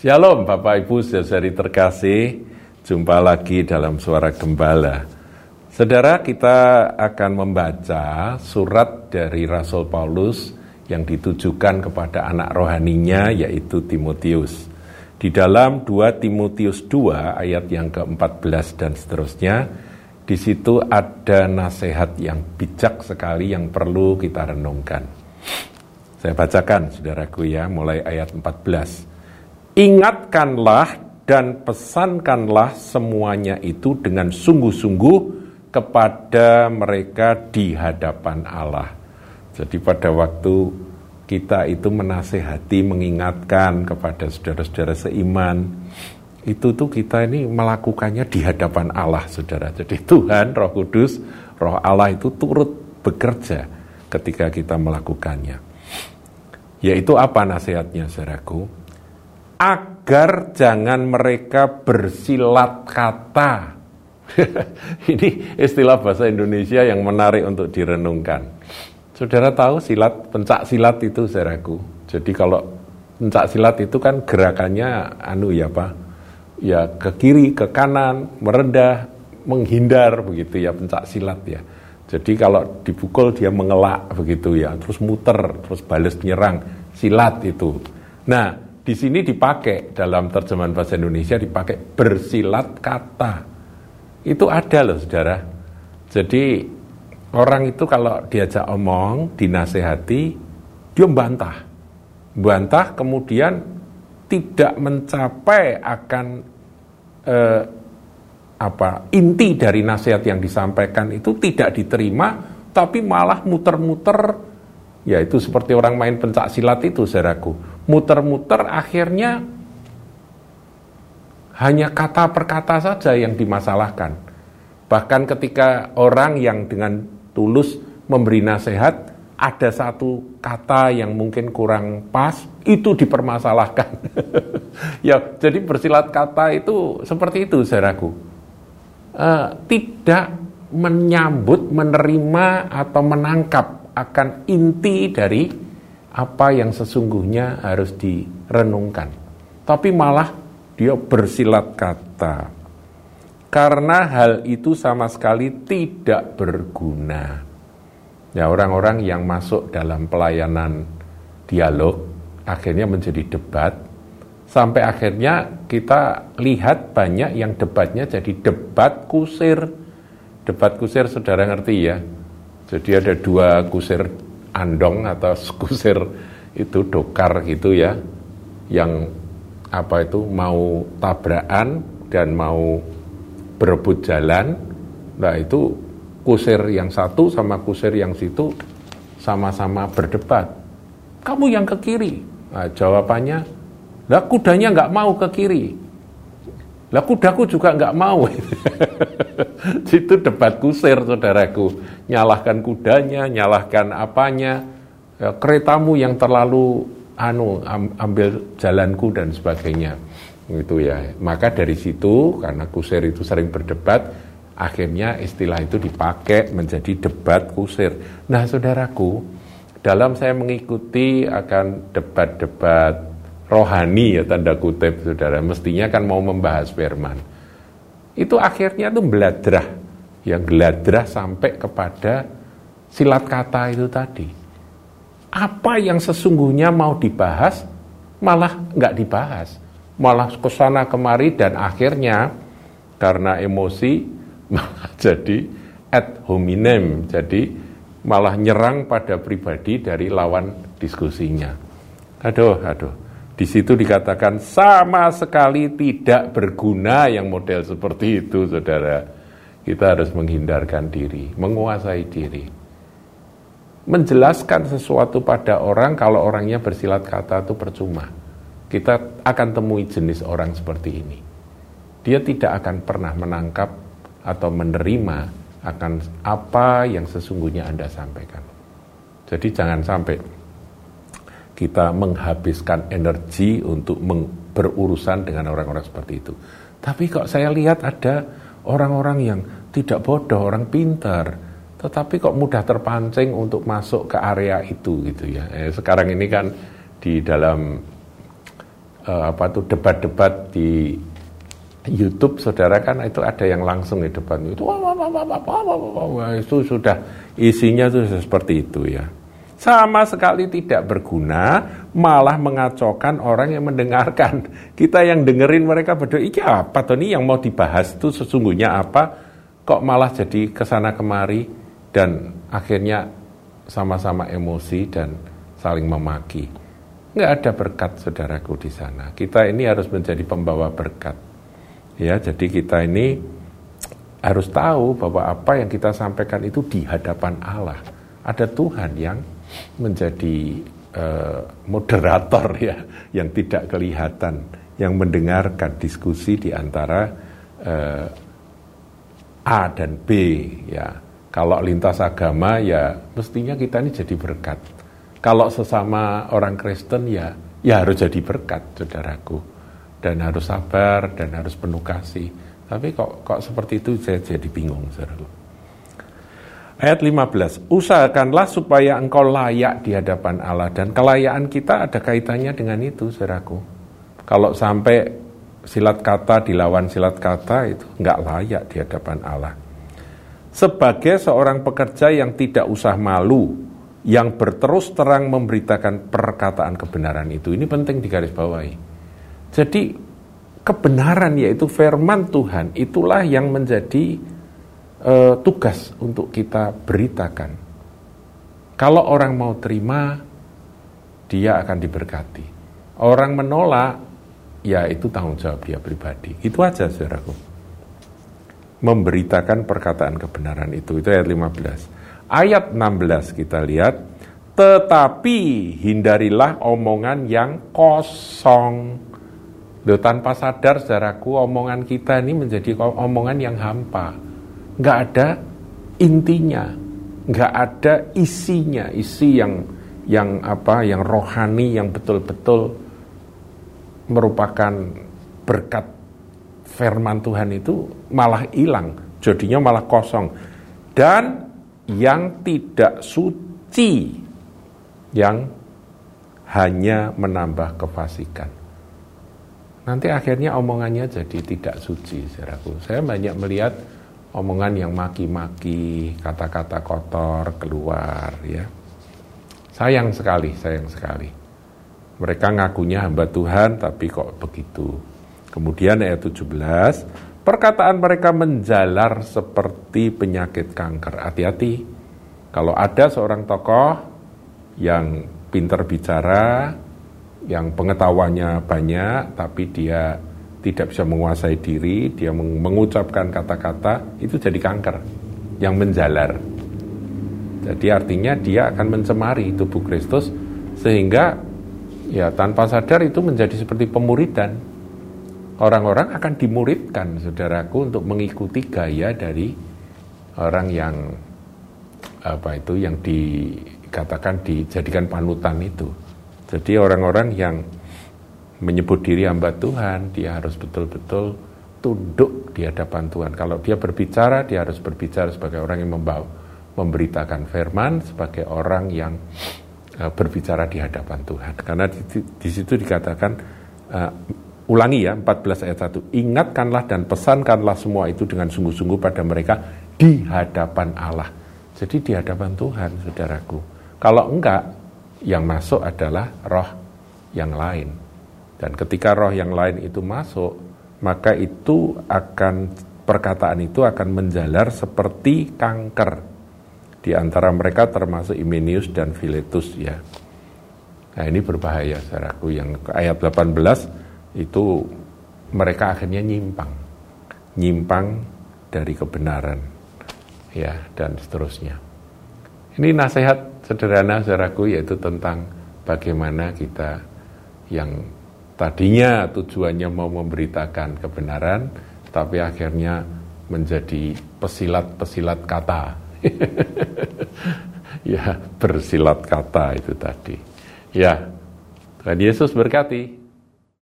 Shalom Bapak Ibu saudari terkasih, jumpa lagi dalam suara gembala. Saudara kita akan membaca surat dari Rasul Paulus yang ditujukan kepada anak rohaninya yaitu Timotius. Di dalam 2 Timotius 2 ayat yang ke-14 dan seterusnya, di situ ada nasihat yang bijak sekali yang perlu kita renungkan. Saya bacakan saudaraku ya, mulai ayat 14. Ingatkanlah dan pesankanlah semuanya itu dengan sungguh-sungguh kepada mereka di hadapan Allah. Jadi pada waktu kita itu menasehati, mengingatkan kepada saudara-saudara seiman, itu tuh kita ini melakukannya di hadapan Allah, saudara. Jadi Tuhan, Roh Kudus, Roh Allah itu turut bekerja ketika kita melakukannya. Yaitu apa nasihatnya, saudaraku? Agar jangan mereka bersilat kata. Ini istilah bahasa Indonesia yang menarik untuk direnungkan. Saudara tahu silat, pencak silat itu saudaraku. Jadi kalau pencak silat itu kan gerakannya anu ya Pak, ya ke kiri, ke kanan, merendah, menghindar begitu ya pencak silat ya. Jadi kalau dipukul dia mengelak begitu ya, terus muter, terus balas menyerang, silat itu. Nah, di sini dipakai dalam terjemahan bahasa Indonesia dipakai bersilat kata. Itu ada loh saudara. Jadi orang itu kalau diajak omong, dinasehati, dia bantah. Bantah kemudian tidak mencapai akan eh, apa inti dari nasihat yang disampaikan itu tidak diterima, tapi malah muter-muter Ya itu seperti orang main pencak silat itu saudaraku. Muter-muter akhirnya hanya kata per kata saja yang dimasalahkan. Bahkan ketika orang yang dengan tulus memberi nasihat, ada satu kata yang mungkin kurang pas, itu dipermasalahkan. ya, jadi bersilat kata itu seperti itu, saudaraku. Uh, tidak menyambut, menerima atau menangkap akan inti dari apa yang sesungguhnya harus direnungkan. Tapi malah dia bersilat kata. Karena hal itu sama sekali tidak berguna. Ya orang-orang yang masuk dalam pelayanan dialog akhirnya menjadi debat sampai akhirnya kita lihat banyak yang debatnya jadi debat kusir. Debat kusir saudara ngerti ya? Jadi ada dua kusir andong atau kusir itu dokar gitu ya, yang apa itu mau tabrakan dan mau berebut jalan. Nah itu kusir yang satu sama kusir yang situ sama-sama berdebat. Kamu yang ke kiri. Nah, jawabannya, lah kudanya nggak mau ke kiri. Lah kudaku juga nggak mau. Itu debat kusir saudaraku. Nyalahkan kudanya, nyalahkan apanya, ya, keretamu yang terlalu anu ambil jalanku dan sebagainya. Gitu ya. Maka dari situ karena kusir itu sering berdebat, akhirnya istilah itu dipakai menjadi debat kusir. Nah, saudaraku, dalam saya mengikuti akan debat-debat rohani ya tanda kutip saudara. Mestinya kan mau membahas firman. Itu akhirnya tuh beladrah yang geladrah sampai kepada silat kata itu tadi. Apa yang sesungguhnya mau dibahas malah nggak dibahas. Malah ke sana kemari dan akhirnya karena emosi malah jadi ad hominem. Jadi malah nyerang pada pribadi dari lawan diskusinya. Aduh aduh di situ dikatakan sama sekali tidak berguna yang model seperti itu, saudara. Kita harus menghindarkan diri, menguasai diri. Menjelaskan sesuatu pada orang kalau orangnya bersilat kata itu percuma. Kita akan temui jenis orang seperti ini. Dia tidak akan pernah menangkap atau menerima akan apa yang sesungguhnya Anda sampaikan. Jadi jangan sampai kita menghabiskan energi untuk berurusan dengan orang-orang seperti itu. Tapi kok saya lihat ada orang-orang yang tidak bodoh, orang pintar, tetapi kok mudah terpancing untuk masuk ke area itu gitu ya. Eh, sekarang ini kan di dalam uh, apa tuh debat-debat di YouTube saudara kan itu ada yang langsung di depan itu wah, wah, wah, wah, wah, wah, wah, itu sudah isinya tuh seperti itu ya sama sekali tidak berguna malah mengacaukan orang yang mendengarkan. Kita yang dengerin mereka berdua iki apa nih yang mau dibahas itu? Sesungguhnya apa? Kok malah jadi ke sana kemari? Dan akhirnya sama-sama emosi dan saling memaki. Nggak ada berkat saudaraku di sana. Kita ini harus menjadi pembawa berkat. Ya, jadi kita ini harus tahu bahwa apa yang kita sampaikan itu di hadapan Allah. Ada Tuhan yang menjadi uh, moderator ya, yang tidak kelihatan, yang mendengarkan diskusi di antara uh, A dan B ya. Kalau lintas agama ya mestinya kita ini jadi berkat. Kalau sesama orang Kristen ya ya harus jadi berkat, saudaraku dan harus sabar dan harus penuh kasih. Tapi kok kok seperti itu saya jadi bingung, saudara. Ayat 15, usahakanlah supaya engkau layak di hadapan Allah dan kelayaan kita ada kaitannya dengan itu, saudaraku. Kalau sampai silat kata dilawan silat kata itu nggak layak di hadapan Allah. Sebagai seorang pekerja yang tidak usah malu, yang berterus terang memberitakan perkataan kebenaran itu, ini penting digarisbawahi jadi kebenaran yaitu firman Tuhan itulah yang menjadi uh, tugas untuk kita beritakan. Kalau orang mau terima, dia akan diberkati. Orang menolak, ya itu tanggung jawab dia pribadi. Itu aja saudaraku. Memberitakan perkataan kebenaran itu. Itu ayat 15. Ayat 16 kita lihat. Tetapi hindarilah omongan yang kosong Loh, tanpa sadar saudaraku omongan kita ini menjadi omongan yang hampa. Nggak ada intinya, nggak ada isinya, isi yang yang apa, yang rohani, yang betul-betul merupakan berkat firman Tuhan itu malah hilang, jadinya malah kosong. Dan yang tidak suci, yang hanya menambah kefasikan nanti akhirnya omongannya jadi tidak suci, saudaraku. Saya banyak melihat omongan yang maki-maki, kata-kata kotor keluar, ya. Sayang sekali, sayang sekali. Mereka ngakunya hamba Tuhan, tapi kok begitu. Kemudian ayat 17, perkataan mereka menjalar seperti penyakit kanker. Hati-hati, kalau ada seorang tokoh yang pinter bicara, yang pengetahuannya banyak tapi dia tidak bisa menguasai diri, dia mengucapkan kata-kata itu jadi kanker yang menjalar. Jadi artinya dia akan mencemari tubuh Kristus sehingga ya tanpa sadar itu menjadi seperti pemuridan. Orang-orang akan dimuridkan saudaraku untuk mengikuti gaya dari orang yang apa itu yang dikatakan dijadikan panutan itu. Jadi orang-orang yang menyebut diri hamba Tuhan, dia harus betul-betul tunduk di hadapan Tuhan. Kalau dia berbicara, dia harus berbicara sebagai orang yang membawa, memberitakan firman, sebagai orang yang uh, berbicara di hadapan Tuhan. Karena di, di, di situ dikatakan, uh, ulangi ya, 14 ayat 1, ingatkanlah dan pesankanlah semua itu dengan sungguh-sungguh pada mereka di hadapan Allah. Jadi di hadapan Tuhan, saudaraku. Kalau enggak, yang masuk adalah roh yang lain. Dan ketika roh yang lain itu masuk, maka itu akan perkataan itu akan menjalar seperti kanker. Di antara mereka termasuk Imenius dan Philetus ya. Nah ini berbahaya saudaraku yang ayat 18 itu mereka akhirnya nyimpang. Nyimpang dari kebenaran ya dan seterusnya. Ini nasihat sederhana saudaraku yaitu tentang bagaimana kita yang tadinya tujuannya mau memberitakan kebenaran tapi akhirnya menjadi pesilat-pesilat kata. ya, bersilat kata itu tadi. Ya, Tuhan Yesus berkati.